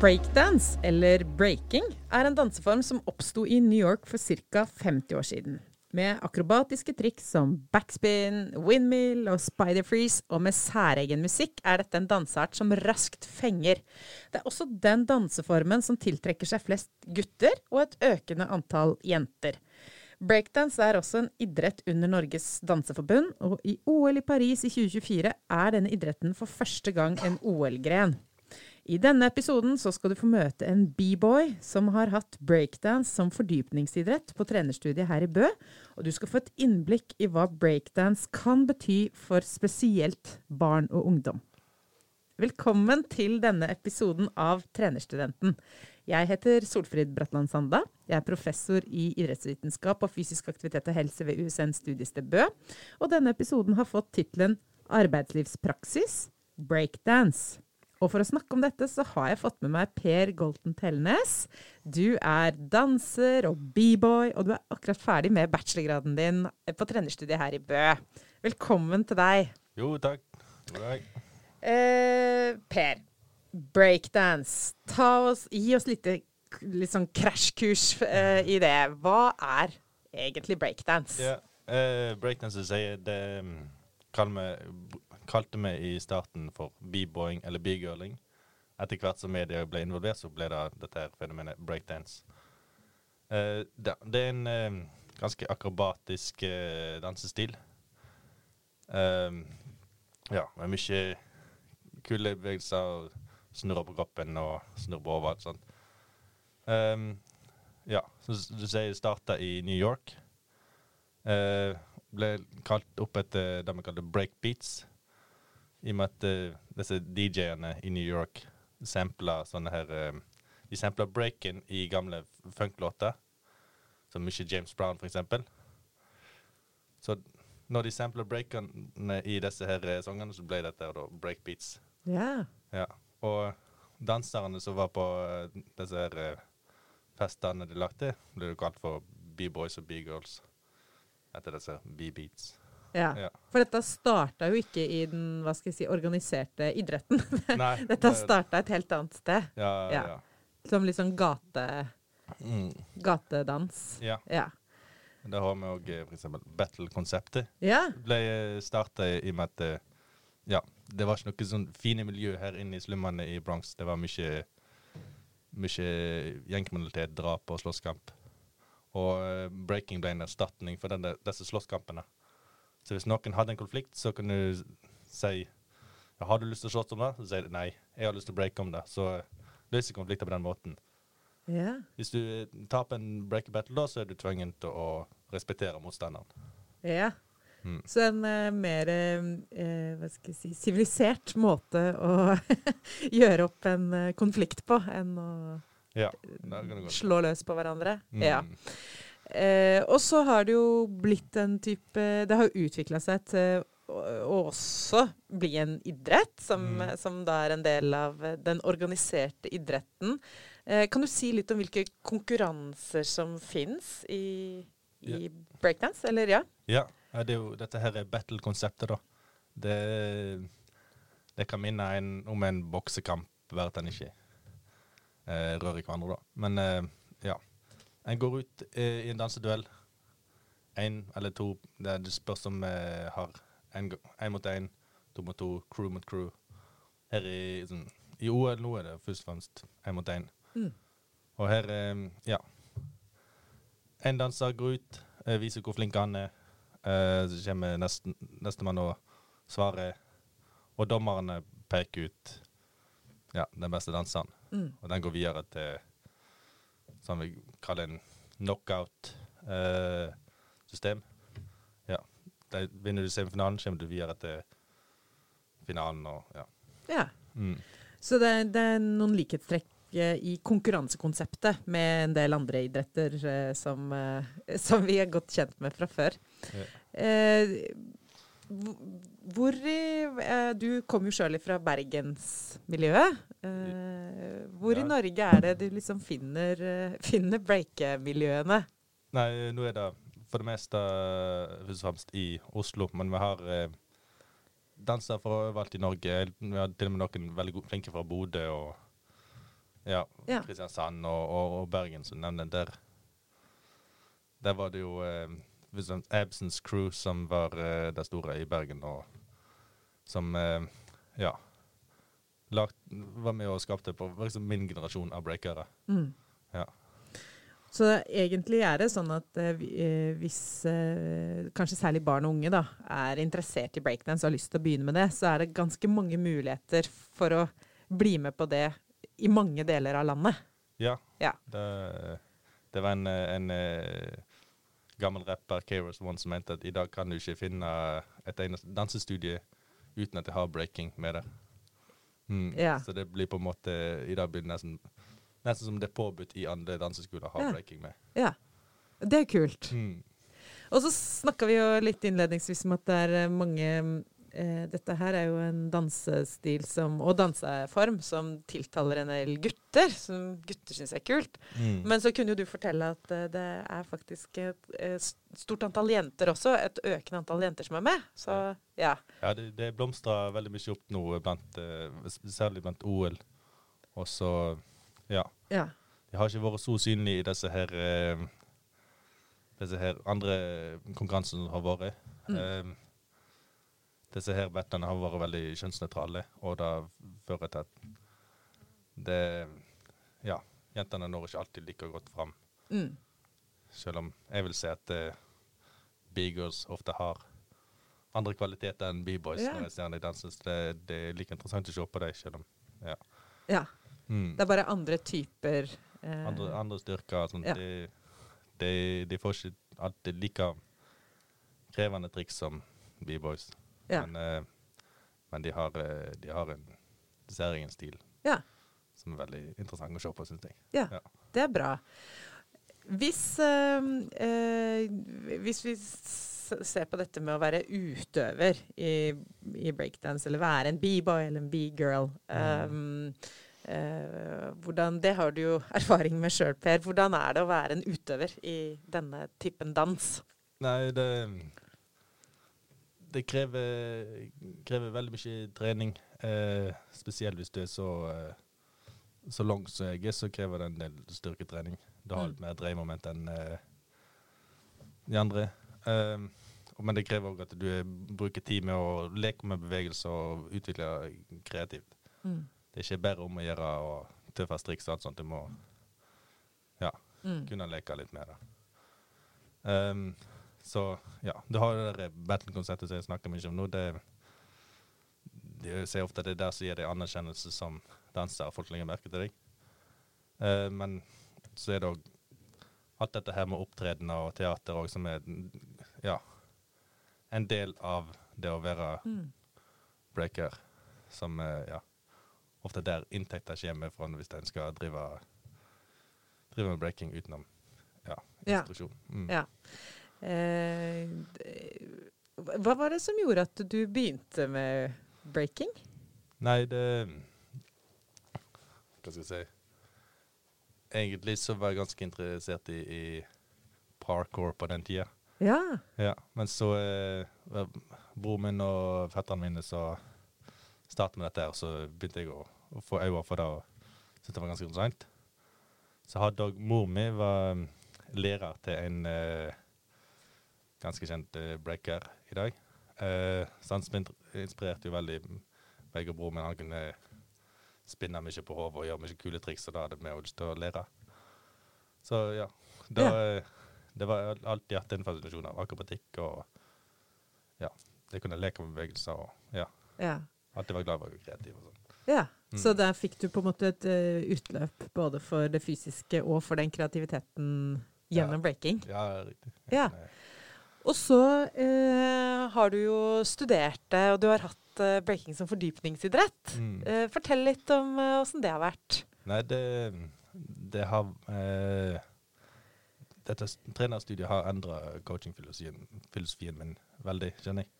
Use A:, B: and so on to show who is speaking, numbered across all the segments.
A: Breakdance, eller breaking, er en danseform som oppsto i New York for ca. 50 år siden. Med akrobatiske triks som backspin, windmill og spider freeze, og med særegen musikk, er dette en danseart som raskt fenger. Det er også den danseformen som tiltrekker seg flest gutter, og et økende antall jenter. Breakdance er også en idrett under Norges danseforbund, og i OL i Paris i 2024 er denne idretten for første gang en OL-gren. I denne episoden så skal du få møte en b-boy som har hatt breakdance som fordypningsidrett på trenerstudiet her i Bø, og du skal få et innblikk i hva breakdance kan bety for spesielt barn og ungdom. Velkommen til denne episoden av Trenerstudenten. Jeg heter Solfrid Bratland Sanda. Jeg er professor i idrettsvitenskap og fysisk aktivitet og helse ved USN studiested Bø. Og denne episoden har fått tittelen Arbeidslivspraksis breakdance. Og for å snakke om dette, så har jeg fått med meg Per Golten Tellnes. Du er danser og b-boy, og du er akkurat ferdig med bachelorgraden din på trenerstudiet her i Bø. Velkommen til deg.
B: Jo, takk. Dag.
A: Eh, per, breakdance. Ta oss, gi oss litt, litt sånn krasjkurs eh, i det. Hva er egentlig breakdance?
B: Ja, eh, breakdance sier det um, kaller vi kalte vi i starten for b-boying eller b-girling. Etter hvert som media ble involvert, så ble det dette her fenomenet breakdance. Uh, det, det, er en uh, ganske akrobatisk uh, dansestil. ja, med mye kule bevegelser, Snurre på kroppen og snurre på overalt. Sånn. Um, ja, som du sier, starta i New York. ble kalt opp etter det vi kaller breakbeats. I og med at uh, disse DJ-ene i New York sampla sånne her uh, De sampla breaken i gamle funklåter. Som mye James Brown, for eksempel. Så når de sampla breakene i disse her uh, sangene, så ble dette da breakbeats.
A: Yeah.
B: Ja. Og danserne som var på disse her festene de lagde, ble kalt for B-boys og B-girls etter disse B-beats.
A: Ja. ja. For dette starta jo ikke i den hva skal jeg si, organiserte idretten. Nei, dette starta et helt annet sted.
B: Ja, ja. ja.
A: Som litt sånn gate, mm. gatedans.
B: Ja.
A: ja.
B: Det har vi òg eh, f.eks. battle-konseptet.
A: Ja.
B: Ble eh, starta i og med at eh, ja, det var ikke noe sånn fine miljø her inne i slummene i Bronx. Det var mye, mye gjengkriminalitet, drap og slåsskamp. Og breaking ble en erstatning for denne, disse slåsskampene. Så hvis noen hadde en konflikt, så kan du si ja, har du lyst til å slåss om det? Så sier du nei, jeg har lyst til å breake om det. Så løser konflikter på den måten.
A: Ja.
B: Hvis du taper en breaker battle, da, så er du tvunget til å respektere motstanderen.
A: Ja. Mm. Så en uh, mer uh, hva skal jeg si, sivilisert måte å gjøre opp en uh, konflikt på enn å
B: ja,
A: slå løs på hverandre. Mm. Ja. Eh, og så har det jo blitt en type Det har jo utvikla seg til å også bli en idrett, som, mm. som, da er en del av den organiserte idretten. Eh, kan du si litt om hvilke konkurranser som fins i, i ja. breakdance, eller ja?
B: Ja, det jo, dette her er battle-konseptet, da. Det, det, kan minne en, om en boksekamp, bare at en ikke eh, rører hverandre, da. Men eh, ja. En går ut eh, i en danseduell. Én eller to. Det, det spørs om vi har én mot én, to mot to, crew mot crew. Her i, sånn, i OL nå er det først og fremst én mot én. Mm. Og her, eh, ja En danser går ut, eh, viser hvor flink han er. Eh, så kommer nestemann og svarer. Og dommerne peker ut ja, den beste danseren. Mm. Og den går videre til som vi kaller en knockout-system. Ja. De vinner du semifinalen, kommer du videre til finalen og ja.
A: ja. Mm. Så det, det, er noen likhetstrekk eh, i konkurransekonseptet med en del andre idretter eh, som, eh, som, vi er godt kjent med fra før. Ja. Eh, hvor i Du kom jo sjøl fra bergensmiljøet. Eh, hvor ja. i Norge er det du liksom finner, eh, finner breakemiljøene?
B: Nei, nå er det for det meste først og fremst i Oslo. Men vi har danser dansere fra overalt i Norge. Vi har til og med noen veldig flinke fra Bodø og ja,
A: Ja.
B: Kristiansand og, og, og Bergen, som du nevner, der Der var det jo eh, Absence Crew som var uh, det store i Bergen, og som uh, ja lagt, var med og skapte på liksom min generasjon av breakere.
A: Mm.
B: Ja.
A: Så egentlig er det sånn at eh, eh, hvis eh, kanskje særlig barn og unge da, er interessert i breakdance og har lyst til å begynne med det, så er det ganske mange muligheter for å bli med på det i mange deler av landet.
B: Ja.
A: Ja.
B: Det, det var en, en gammel rapper, Kairos One, som mente at i dag kan du ikke finne et eneste dansestudie uten at det har breaking med det. Mm.
A: Ja.
B: Så det blir på en måte I dag blir det nesten, nesten som det er påbudt i andre danseskoler å ha
A: Ja.
B: breaking med.
A: Ja, det er kult.
B: Mm.
A: Og så snakka vi jo litt innledningsvis om at det er eh, mange eh, Dette her er jo en dansestil som, og danseform som tiltaler en del gutter, som gutter syns er kult.
B: Mm.
A: Men så kunne jo du fortelle at eh, det er faktisk et eh, stort antall jenter også. Et økende antall jenter som er med. Så ja.
B: Ja, det, det blomstrer veldig mye opp nå, blant, eh, særlig blant OL. Og så, ja.
A: ja.
B: De har ikke vært så synlige i disse her eh, Disse her andre konkurransene som har vært.
A: Mm.
B: Eh, disse her battlene har vært veldig kjønnsnøytrale, og det fører til at det Ja, jentene når ikke alltid like godt fram.
A: Mm.
B: Selv om jeg vil si at uh, B-girls ofte har andre kvaliteter enn B-boys
A: Ja.
B: når jeg ser dem danse. Så det, det er like interessant å se på dem, selv om ja.
A: ja.
B: Mm.
A: Det er bare andre typer eh,
B: andre, andre styrker. Sånn,
A: Ja.
B: de, de, de får ikke alltid like krevende triks som B-boys.
A: Ja.
B: Men, eh, men de, har, eh, de har en særegen stil
A: Ja.
B: som er veldig interessant å se på, syns jeg.
A: Ja, det er bra. Hvis, øh, øh, hvis vi ser på dette med å være utøver i, i breakdance, eller være en b-boy eller en b-girl um, eh, hvordan, Det har du jo erfaring med sjøl, Per. Hvordan er det å være en utøver i denne typen dans?
B: Nei, det Det krever, krever veldig mye trening. Eh, spesielt hvis du er så, eh, så lang som jeg er, så krever det en del styrketrening. Du har
A: Mm.
B: litt mer dreiemoment enn eh, de andre. Eh, men det krever òg at du er, bruker tid med å leke med bevegelser og utvikle kreativt.
A: Mm.
B: Det er ikke bare om å gjøre og tøffe striks og alt sånt. Du må ja,
A: Mm.
B: kunne leke litt med det. Ehm, så ja, du har det der battle-konseptet som jeg snakker mye om nå. Det, jeg ser ofte at det er der som gir deg anerkjennelse som danser, og folk legger merke til deg. Eh, men så er det òg alt dette her med opptredener og teater òg, som er ja, en del av det å være
A: Mm.
B: breaker, som eh, ja, ofte der inntekter kommer fra hvis en skal drive, drive med breaking utenom ja,
A: Ja.
B: instruksjon. Mm.
A: Ja. Eh, hva var det som gjorde at du begynte med breaking?
B: Nei, det Hva skal jeg si Egentlig så var jeg ganske interessert i, i parkour på den tida.
A: Ja.
B: Ja, men så eh, broren min og fetterne mine så startet med dette, og så begynte jeg å, å få øye for det og syntes det var ganske interessant. Så hadde òg mor mi var mm, lærer til en eh, ganske kjent eh, breaker i dag. Eh, så han inspirerte jo veldig meg og broren min. Han kunne spinne mye på hodet og gjøre mye kule triks, og da hadde vi lyst til å lære. Så ja, da, ja. det var alltid hatt en fascinasjon av akrobatikk og ja, det kunne leke med bevegelser og ja,
A: ja.
B: alltid var glad i å være kreativ og sånn.
A: Ja,
B: Mm.
A: så der fikk du på en måte et uh, utløp både for det fysiske og for den kreativiteten gjennom breaking.
B: Ja, riktig.
A: Ja.
B: Eh,
A: Og så eh, har du jo studert det, og du har hatt eh, breaking som fordypningsidrett.
B: Mm.
A: Eh, fortell litt om åssen det har vært.
B: Nei, det, det har eh, Dette trenerstudiet har endra coachingfilosofien filosofien min veldig, kjenner jeg.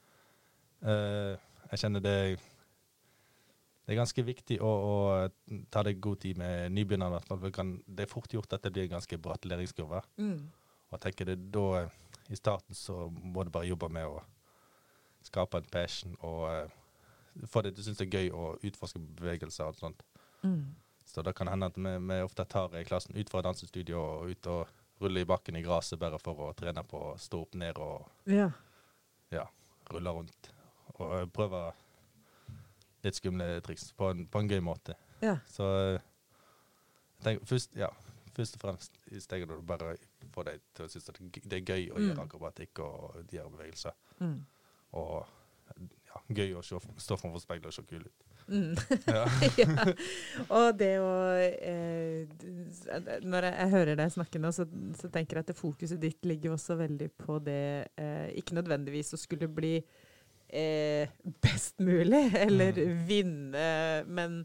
B: Eh, jeg kjenner det Det er ganske viktig å, å ta deg god tid med for Det, er fort gjort at det blir en ganske bratt læringskurve. Og jeg tenker det da I starten så må du bare jobbe med å skape en passion og uh, få det du syns er gøy å utforske bevegelser og sånt.
A: Mm.
B: Så det kan hende at vi, vi ofte tar eh, klassen ut fra dansestudio og ut og ruller i bakken i gresset bare for å trene på å stå opp ned og
A: Ja.
B: ja, rulle rundt. Og eh, prøve litt skumle triks på en, på en gøy måte.
A: Ja.
B: Så jeg tenker først, ja, først og fremst i stedet du bare får deg til å synes at det er gøy- å
A: Mm.
B: gjøre akrobatikk og gjøre bevegelser.
A: Mm.
B: Og ja, gøy å se, stå framfor speilet og se kul ut.
A: Mm.
B: Ja.
A: ja. Og det å eh, Når jeg, jeg hører deg snakke nå, så, så tenker jeg at det fokuset ditt ligger også veldig på det eh, Ikke nødvendigvis å skulle bli eh, best mulig, eller
B: Mm.
A: vinne, men,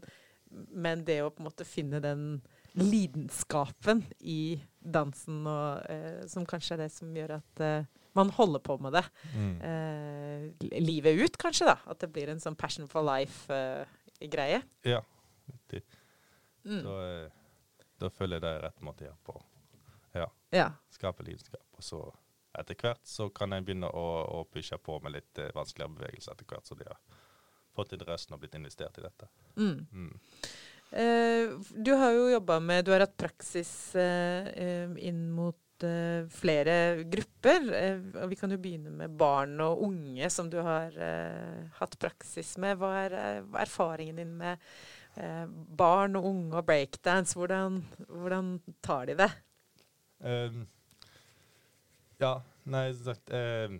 A: men det å på en måte finne den lidenskapen i dansen, og, eh, som kanskje er det som gjør at eh, man holder på med det
B: Mm.
A: eh, livet ut, kanskje. da At det blir en sånn passion for life-greie.
B: Ja. riktig.
A: mm.
B: Da, eh, da føler jeg det er rett måte her på. Ja.
A: ja.
B: Skape lidenskap. Og så etter hvert så kan jeg begynne å, å pushe på med litt eh, vanskeligere bevegelser etter hvert, så de har fått interessen og blitt investert i dette.
A: Mm. Eh, du har jo jobba med Du har hatt praksis eh, eh, inn mot flere grupper. Vi kan jo begynne med barn og unge, som du har hatt praksis med. Hva er, er erfaringen din med barn og unge og breakdance? Hvordan, hvordan tar de det?
B: Um, ja, nei, sagt um,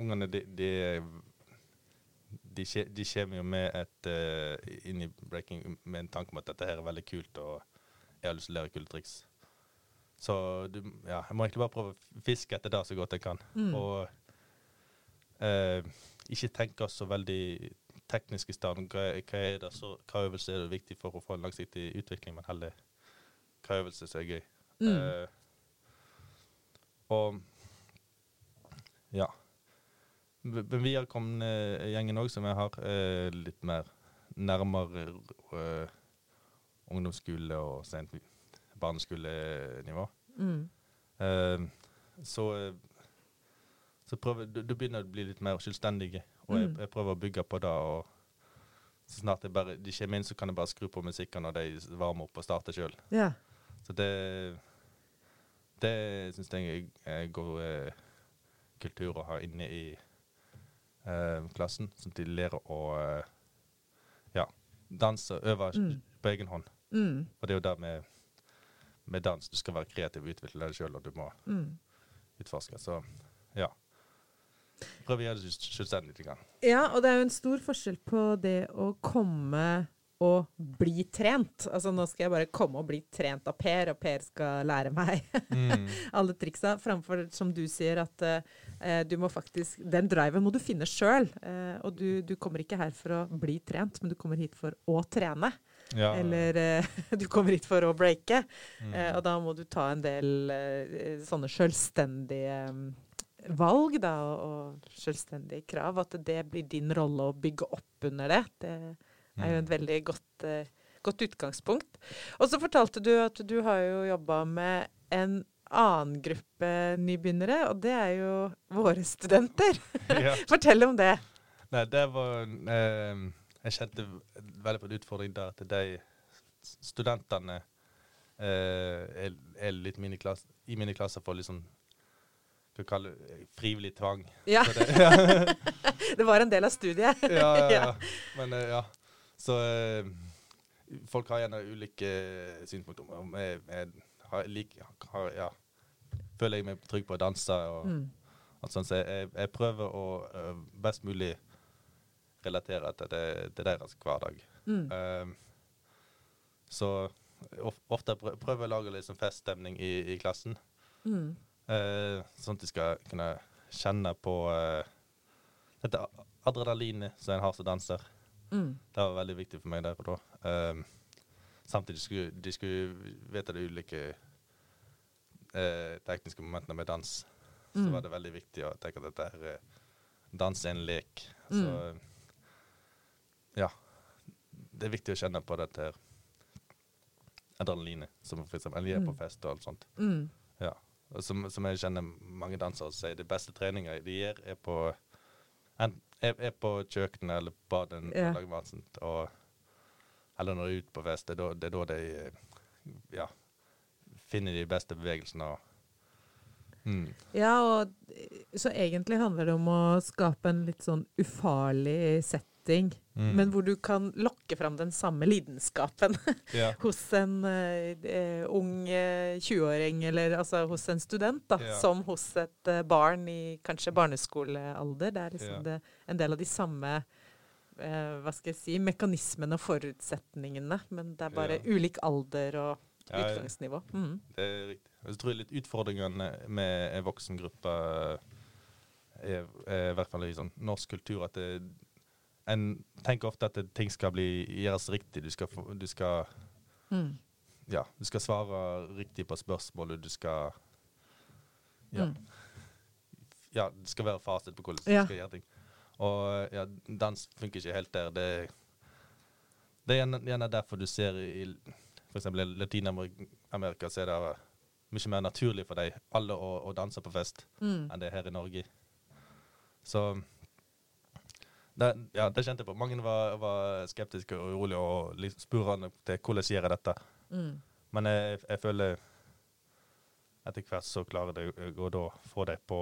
B: Ungene, de, de, de, de kommer jo med et uh, inn i breaking med en tanke om at dette her er veldig kult, og jeg har lyst til å lære kule triks. Så du, ja, jeg må egentlig bare prøve å fiske etter det så godt jeg kan.
A: Mm.
B: Og uh, ikke tenke så veldig teknisk i stand. Hva, hva, er det så, hva øvelse er det viktig for å få en langsiktig utvikling, men heller hva øvelse som er gøy.
A: Mm.
B: Uh, og ja. V- har kommet gjengen òg, som jeg har, eh, litt mer nærmere eh, ungdomsskole og sent barneskolenivå.
A: Mm.
B: Eh, så eh, så prøver, du, du begynner å bli litt mer selvstendig, og jeg,
A: Mm.
B: jeg prøver å bygge på det. og så snart bare, de kommer inn, så kan jeg bare skru på musikken når de varmer opp og starter sjøl.
A: Ja.
B: Så det Det syns jeg er god eh, kultur å ha inne i eh, klassen, sånn at de lærer å eh, ja, danse og øve
A: Mm.
B: på egen hånd.
A: Mm.
B: Og det er jo det med, med dans. Du skal være kreativ og utvikle deg sjøl, og du må
A: Mm.
B: utforske. Så ja. Prøv å gjøre det selvstendig litt. grann.
A: Ja, og det er jo en stor forskjell på det å komme og bli trent. Altså nå skal jeg bare komme og bli trent av Per, og Per skal lære meg
B: Mm.
A: alle triksa, framfor som du sier at eh, du må faktisk Den driven må du finne sjøl. Eh, og du, du kommer ikke her for å bli trent, men du kommer hit for å trene.
B: Ja.
A: Eller eh, du kommer hit for å breake.
B: Mm.
A: Eh, og da må du ta en del eh, sånne selvstendige mm, valg da, og, selvstendige krav. At det blir din rolle å bygge opp under det. Det er jo et
B: Mm.
A: veldig godt, eh, godt utgangspunkt. Og så fortalte du at du har jo jobba med en annen gruppe nybegynnere, og det er jo våre studenter.
B: ja.
A: Fortell om det.
B: Nei, det var eh, Jeg kjente veldig på en utfordring der at de studentene eh, er, er litt mine klasse, i mine klasser for liksom Hva kaller det, frivillig tvang.
A: Ja,
B: det, ja,
A: det var en del av studiet.
B: ja, ja. Men eh, ja. Så eh, folk har gjerne ulike synspunkter. Om jeg, jeg har, lik, har, ja, føler jeg meg trygg på å danse. og
A: Mm.
B: sånn, så jeg, jeg prøver å uh, best mulig relatere til, det, til deres hverdag.
A: Mm.
B: Um, så of, ofte prøver jeg å lage sånn feststemning i, i klassen.
A: Mm.
B: Uh, sånn at de skal kunne kjenne på uh, dette adrenalinet som en har som danser.
A: Mm.
B: Det var veldig viktig for meg der og da. Um, samtidig skulle de skulle vite de ulike eh, tekniske momentene med dans. Så
A: Mm.
B: var det veldig viktig å tenke at dette her er dans er en lek. Så ja. Det er viktig å kjenne på dette her adrenalinet, som for eksempel eller
A: er
B: på fest og alt sånt.
A: Mm.
B: Ja. Og som, som jeg kjenner mange dansere sier, det beste treninga de gjør, er på er, er på kjøkkenet eller badet
A: Ja.
B: og lager mat. Og eller når de er ute på fest. Det er da, det er da de eh, ja, finner de beste bevegelsene. mm.
A: Ja, og så egentlig handler det om å skape en litt sånn ufarlig setting,
B: Mm.
A: men hvor du kan lokke fram den samme lidenskapen
B: Ja.
A: hos en eh, eh, ung eh, 20-åring, eller altså hos en student, da,
B: Ja.
A: som hos et eh, barn i kanskje barneskolealder. Det er liksom
B: Ja.
A: det, en del av de samme eh, hva skal jeg si, mekanismene og forutsetningene, men det er bare
B: Ja.
A: ulik alder og
B: Ja, ja.
A: utgangsnivå. Mm.
B: Det er riktig. Jeg tror litt utfordringene med en voksengruppe er, er i hvert fall i sånn norsk kultur at det, en tenker ofte at det, ting skal bli gjøres riktig. Du skal, du skal
A: Mm.
B: ja, du skal svare riktig på spørsmålet. Du skal ja,
A: Mm.
B: ja, det skal være fasit på hvordan
A: Ja.
B: du skal gjøre ting. Og ja, dans funker ikke helt der. Det, det er gjerne, gjerne derfor du ser i f.eks. Latin-Amerika så er det mye mer naturlig for deg alle å, å danse på fest
A: Mm.
B: enn det er her i Norge. Så det, ja, det kjente jeg på. Mange var, var skeptiske og urolige og spurte til hvordan gjør jeg dette.
A: Mm.
B: Men jeg, jeg føler etter hvert så klarer jeg å da få deg på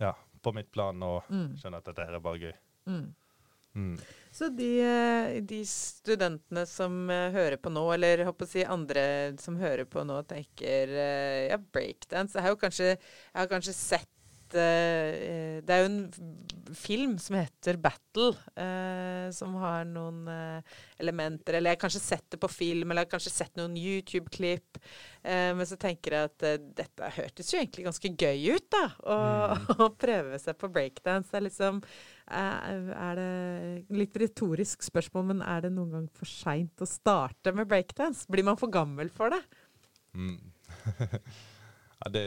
B: ja, på mitt plan og
A: Mm.
B: skjønne at dette her er bare gøy.
A: Mm.
B: Mm.
A: Så de, eh, de studentene som eh, hører på nå, eller håper å si andre som hører på nå, tenker eh, ja, breakdance Jeg har jo kanskje, jeg har kanskje sett eh, Det er jo en film som heter Battle, eh, som har noen eh, elementer Eller jeg har kanskje sett det på film, eller jeg har kanskje sett noen YouTube-klipp. Eh, men så tenker jeg at eh, dette hørtes jo egentlig ganske gøy ut, da. Å å prøve seg på breakdance. Det er liksom er det litt retorisk spørsmål, men er det noen gang for seint å starte med breakdance? Blir man for gammel for det?
B: Mm. ja, det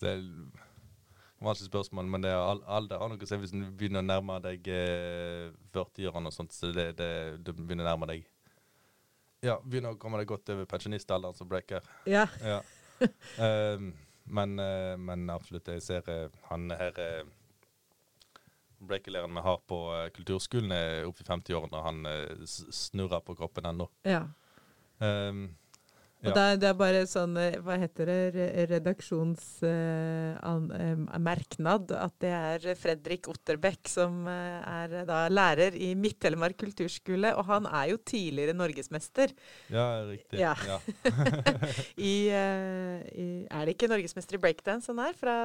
B: Det er et vanskelig spørsmål, men det er alder har noe å si hvis du begynner å nærme deg eh, 40-årene og sånt. Så det, det, du begynner å nærme deg Ja, begynner å komme deg godt over pensjonistalderen som breaker.
A: Ja.
B: Ja. um, men, eh, men absolutt, jeg ser eh, han her Breakerlæreren vi har på eh, kulturskolen, er oppe i 50-årene, og han eh, snurrer på kroppen ennå.
A: ja.
B: Ehm,
A: Og
B: Ja.
A: det, er, det er bare sånn eh, Hva heter det? Re- Redaksjonsmerknad. at det er Fredrik Otterbekk som uh, er da lærer i Midt-Telemark kulturskole. Og han er jo tidligere norgesmester
B: ja, riktig.
A: Ja.
B: Ja.
A: i, eh, i Er det ikke norgesmester i breakdance han er? Fra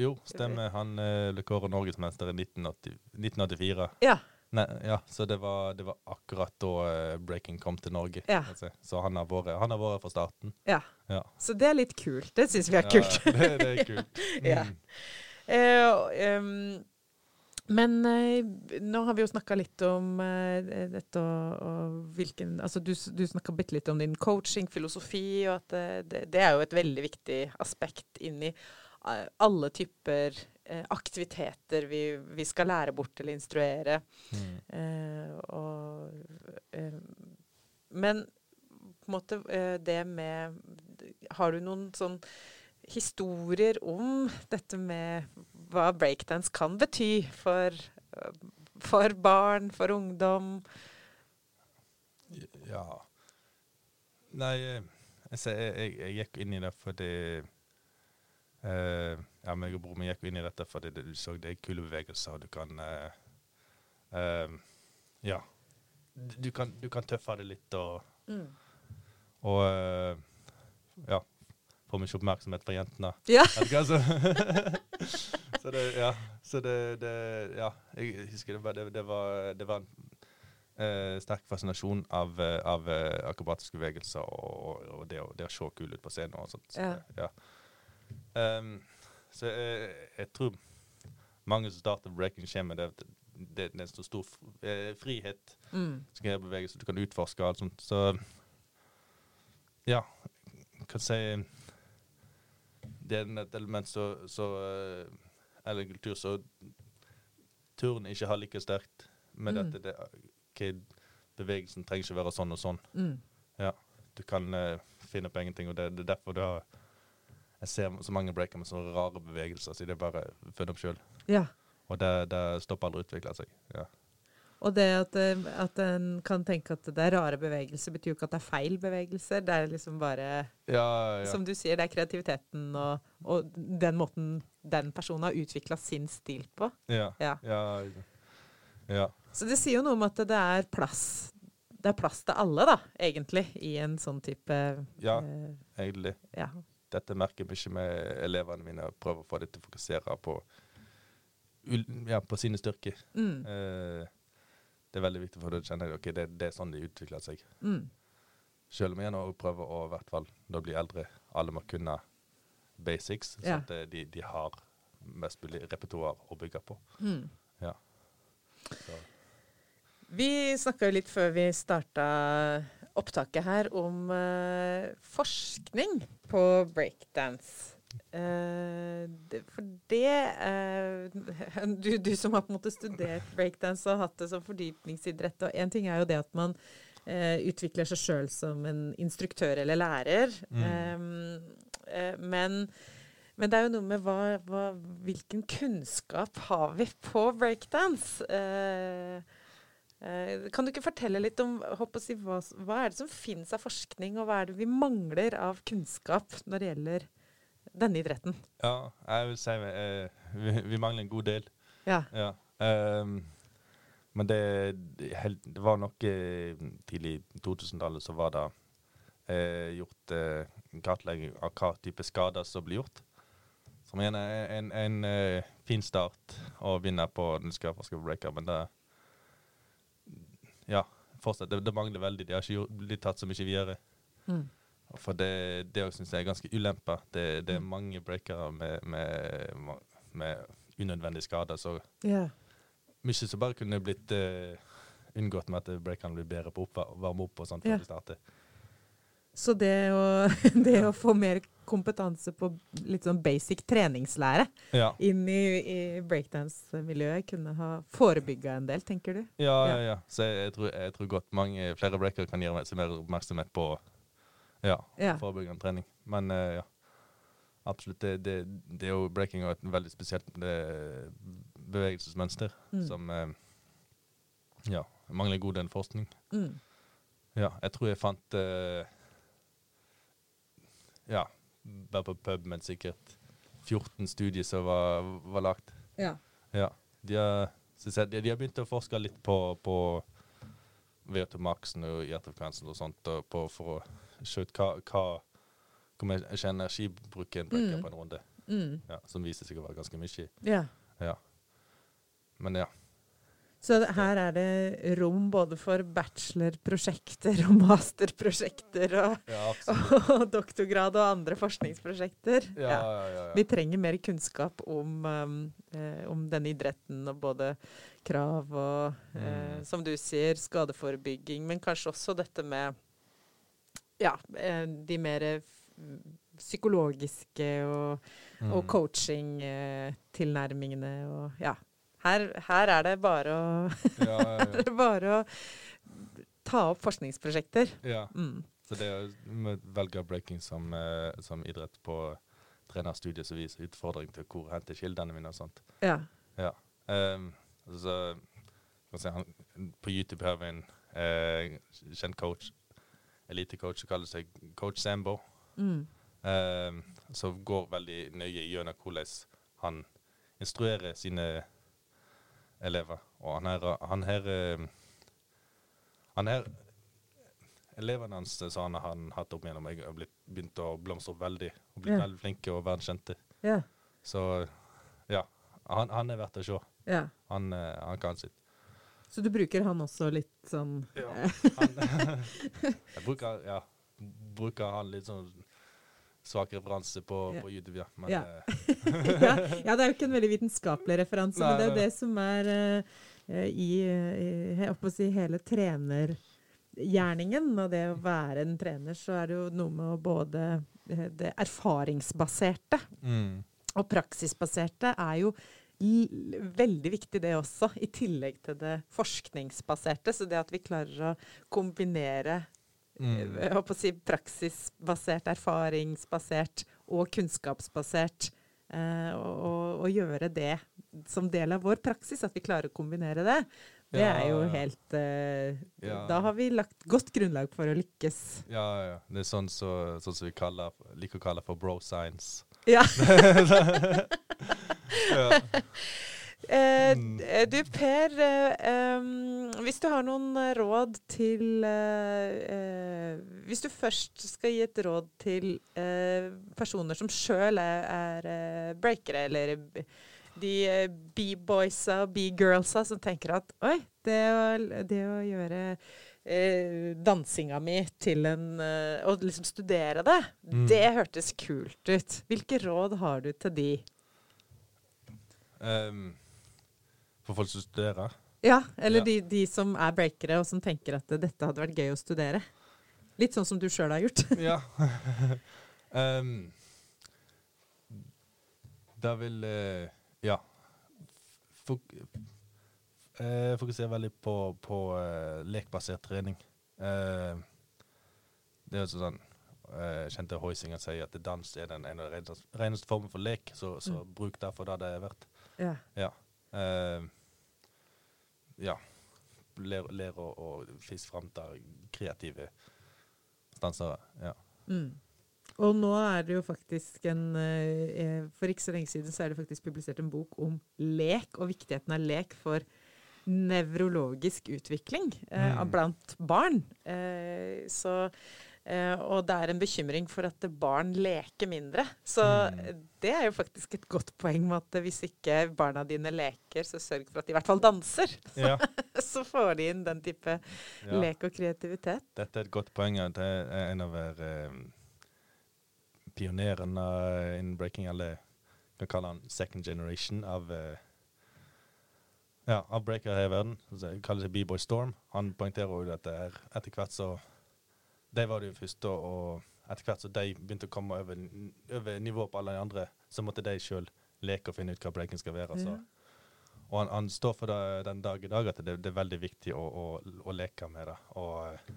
B: Jo, stemmer. Han uh, kårer norgesmester i 1980, 1984.
A: Ja.
B: Nei, ja, så det var, det var akkurat da eh, breaking kom til Norge.
A: Ja.
B: kan. Så han har vært han har vært fra starten.
A: ja.
B: Ja.
A: Så det er litt kult. Det syns vi er kult.
B: Ja, det, det er kult. Mm.
A: Og, ehm, men eh, nå har vi jo snakka litt om eh, dette og, og hvilken Altså du, du snakka bitte litt om din coaching-filosofi, og at det, det er jo et veldig viktig aspekt inn i alle typer aktiviteter vi, vi skal lære bort eller instruere.
B: Mm.
A: Eh, og, eh, men på en måte eh, det med Har du noen sånn historier om dette med hva breakdance kan bety for, eh, for barn, for ungdom?
B: Ja Nei, eh, jeg, jeg, jeg gikk inn i det fordi eh, Ja, meg og broren min gikk inn i dette fordi det, du så det er kule bevegelser, og du kan uh, Ja. Du, kan, du kan tøffe det litt og, og eh, Ja. Få mye oppmerksomhet fra jentene.
A: Ja.
B: Så, det Ja. Så det, det Ja. Jeg husker det, det, det var Det var en eh, sterk fascinasjon av, av akrobatiske bevegelser og, og det å se kul ut på scenen og sånt. Så,
A: Ja.
B: ja. Ehm, så jeg, jeg tror mange som starter breaking kommer det, det, det er så stor eh, frihet.
A: Mm.
B: som kan bevege seg, du kan utforske og alt sånt. Så ja, kan si Det er et element så, så eh, Eller en kultur så turn ikke har like sterkt med
A: Mm.
B: dette. Det, okay, bevegelsen trenger ikke være sånn og sånn.
A: Mm.
B: Ja, du kan uh, finne på ingenting, og det, det er derfor du har Jeg ser så mange breaker med så rare bevegelser, så de er bare funnet opp sjøl.
A: Ja.
B: Og det, det stopper aldri å utvikle seg. Ja.
A: Og det at, eh, at en kan tenke at det er rare bevegelser, betyr jo ikke at det er feil bevegelser. Det er liksom bare
B: Ja, ja.
A: Som du sier, det er kreativiteten og, og den måten den personen har utvikla sin stil på.
B: Ja.
A: Ja. Så det sier jo noe om at det er plass Det er plass til alle, da, egentlig, i en sånn type
B: Ja.
A: eh,
B: Egentlig.
A: ja.
B: Dette merker jeg ikke med elevene mine, og prøver å få dem til å fokusere på, ja, på sine styrker.
A: Mm,
B: Eh, det er veldig viktig for dem å kjenne at det, det er sånn de utvikler seg.
A: mm,
B: Selv om jeg nå prøver å i hvert fall da bli eldre, alle må kunne basics, så
A: Ja.
B: at eh, de, de har mest mulig repertoar å bygge på.
A: mm.
B: Ja. Så,
A: Vi snakka jo litt før vi starta opptaket her om uh, forskning på breakdance. Uh, det, for det uh, du, du som har på en måte studert breakdance og hatt det som fordypningsidrett, og én ting er jo det at man utvikler seg sjøl som en instruktør eller lærer,
B: Mm.
A: um, men men det er jo noe med hva, hva, hvilken kunnskap har vi på breakdance? Eh, kan du ikke fortelle litt om si, hva, hva er det som finnes av forskning, og hva er det vi mangler av kunnskap når det gjelder denne idretten?
B: ja, jeg vil si uh, vi, vi mangler en god del.
A: Ja.
B: Ja. Um, men det, det, var nok tidlig tidlig 2000-tallet så var det uh, gjort eh, en kartlegging av hva type skader som blir gjort. Som igjen er en, en eh, fin start å vinne på den skal breaker, men det Ja, fortsatt. Det, det mangler veldig. De har ikke gjort, blitt tatt så mye videre.
A: Mm.
B: For det, det syns jeg er ganske ulempe. Det, det er mange breakere med, med, med unødvendige skader. Så
A: yeah.
B: mye som bare kunne blitt uh, unngått med at breakerne blir bedre på å varme opp og sånt
A: før
B: før de starter.
A: Så det å, det å få mer kompetanse på litt sånn basic treningslære
B: Ja.
A: inn i, i breakdance-miljøet kunne ha forebygga en del, tenker du?
B: Ja,
A: Ja.
B: ja. Så jeg, tror, jeg tror godt mange flere breakere kan seg mer oppmerksomhet på ja,
A: Ja.
B: forebyggende trening. Men uh, ja, absolutt. Det, det, det er jo breaking og et veldig spesielt eh, bevegelsesmønster
A: Mm.
B: som uh, ja, mangler god del forskning.
A: Mm.
B: Ja, jeg tror jeg fant eh, Ja, bare på pub, men sikkert 14 studier som var, var lagt.
A: Ja.
B: Ja. De har, de, har begynt å forske litt på, på VO2-maksen og hjertefrekvensen og sånt, og på, for å ut hva, hva ikke energibruken brekker
A: Mm.
B: på en runde.
A: Mm.
B: Ja, som viser seg å være ganske mye.
A: ja.
B: Ja. Men ja.
A: Så her er det rom både for bachelorprosjekter og masterprosjekter og,
B: Ja,
A: og doktorgrad og andre forskningsprosjekter.
B: Ja, ja.
A: Vi trenger mer kunnskap om, um, eh, om denne idretten og både krav og, eh,
B: Mm.
A: som du sier, skadeforebygging, men kanskje også dette med ja, eh, de mer psykologiske og, og
B: Mm.
A: coaching-tilnærmingene og ja. Her, her er det bare å,
B: Ja, ja,
A: er bare å ta opp forskningsprosjekter.
B: ja.
A: Mm.
B: Så det å velge breaking som, eh, som idrett på trenerstudiet som viser utfordring til hvor henter kildene mine og sånt.
A: Ja.
B: Ja. Um, altså, si, han, på YouTube har vi en eh, kjent coach, elitecoach, som kaller seg coach Sambo.
A: Mm.
B: Um, som går veldig nøye gjennom hvordan han instruerer sine elever. Og han her, han her, um, han her Elevene hans sa han har hatt opp igjennom, jeg har begynt å blomstre opp veldig. Og blitt
A: Ja.
B: veldig flinke og verdenskjente.
A: Ja.
B: Så ja, han, han er verdt å se.
A: ja.
B: Han, eh, han kan sitt.
A: Så du bruker han også litt sånn
B: Ja. Han, jeg bruker, ja, bruker han litt sånn svak referanse på,
A: Ja.
B: på YouTube, ja. Men
A: Ja.
B: eh,
A: ja, ja, det er jo ikke en veldig vitenskapelig referanse,
B: Nei,
A: men det er jo det som er uh, i, eh, jeg å si, hele trenergjerningen. Og det å være en trener, så er det jo noe med å både Det erfaringsbaserte
B: mm,
A: og praksisbaserte er jo veldig viktig, det også, i tillegg til det forskningsbaserte. Så det at vi klarer å kombinere
B: mm,
A: jeg håper å si praksisbasert, erfaringsbasert og kunnskapsbasert. Eh, og, og, gjøre det som del av vår praksis, at vi klarer å kombinere det. Det
B: Ja,
A: er jo helt eh,
B: Ja.
A: Da har vi lagt godt grunnlag for å lykkes.
B: Ja, ja. Det er sånn så- sånn som vi kaller, liker å kalle for bro science.
A: Ja.
B: ja.
A: Eh,
B: Mm.
A: du Per, eh, hvis du har noen eh, råd til eh, eh, Hvis du først skal gi et råd til eh, personer som sjøl er, er eh, breakere, eller de eh, b-boysa og b-girlsa som tenker at oi, det å, det å gjøre eh, dansinga mi til en eh, Og liksom studere det,
B: Mm.
A: det hørtes kult ut. Hvilke råd har du til de?
B: Ehm, for folk som studerer.
A: Ja, eller
B: Ja.
A: De, de som er breakere og som tenker at eh, dette hadde vært gøy å studere. Litt sånn som du sjøl har gjort.
B: Ja. um, da vil uh, Ja. Fok uh, fokusere veldig på, på uh, lekbasert trening. Eh, det er jo sånn eh, Kjente Hoisinger sier at dans er den eneste reneste, formen for lek, så, så bruk derfor det det er verdt.
A: Ja.
B: Ja. Ja. lære, ler å, å fiske fram til kreative dansere. Ja.
A: Mm. Og nå er det jo faktisk en eh, eh, For ikke så lenge siden så er det faktisk publisert en bok om lek, og viktigheten av lek for nevrologisk utvikling eh,
B: Mm.
A: blant barn. Eh, så Og det er en bekymring for at barn leker mindre. Så
B: Mm.
A: det er jo faktisk et godt poeng med at hvis ikke barna dine leker, så sørg for at de i hvert fall danser.
B: Ja.
A: så får de inn den type
B: ja.
A: lek og kreativitet.
B: Dette er et godt poeng. Det er en av eh, pionerene innen breaking, eller kan kalle han second generation av eh, ja, av breakere her i verden. Kaller seg B-Boy Storm. Han poengterer jo at det er etter hvert så De var de første, og etter hvert så de begynte å komme over, over nivået på alle de andre, så måtte de sjøl leke og finne ut hva breaking skal være. Så.
A: Ja.
B: Og han, han står for det den dag i dag at det, det er veldig viktig å, å, å leke med det. Og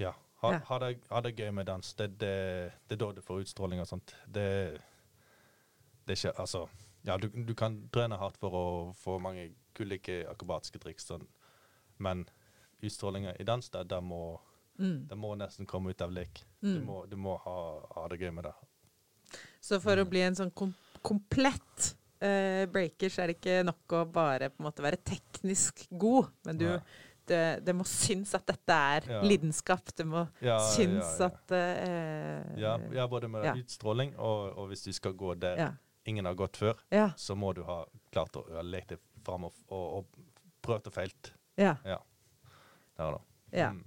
B: ja, ha, ha, det, ha det gøy med dans. Det, det, det er da du får utstråling og sånt. Det, det er ikke Altså, ja, du, du kan trene hardt for å få mange ulike akrobatiske triks, sånn. men utstrålinga i dans, det, det, må,
A: Mm.
B: det må nesten komme ut av lek. Du
A: Mm.
B: må, du må ha, ha det gøy med det.
A: Så for å
B: Mm.
A: bli en sånn kom komplett uh, breaker, så er det ikke nok å bare på en måte være teknisk god, men du, det, det må synes at dette er
B: Ja.
A: lidenskap. Det må
B: Ja,
A: synes at uh,
B: Ja, både med utstråling, og, og hvis du skal gå der ingen har gått før, så må du ha klart å ha lekt deg fram og, og, og prøvd og feilt.
A: ja.
B: Ja. Der da.
A: ja.
B: Mm.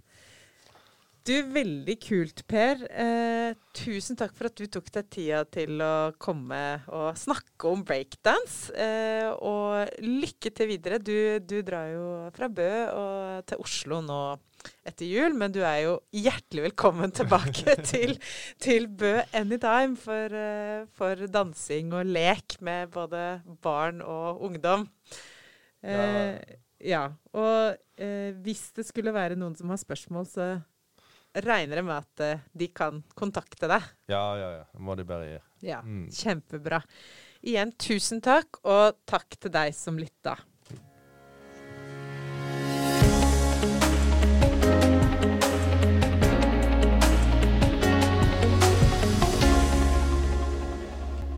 A: Du, veldig kult, Per. Eh, tusen takk for at du tok deg tida til å komme og snakke om breakdance. Eh, og lykke til videre. Du, du drar jo fra Bø og til Oslo nå etter jul, men du er jo hjertelig velkommen tilbake til, til Bø anytime for, eh, for dansing og lek med både barn og ungdom. Eh, ja. Og eh, hvis det skulle være noen som har spørsmål, så regner jeg med at eh, de kan kontakte deg.
B: Ja, ja, ja. Det må de bare gjøre.
A: Ja,
B: Mm.
A: Kjempebra. Igjen tusen takk, og takk til deg som lytta.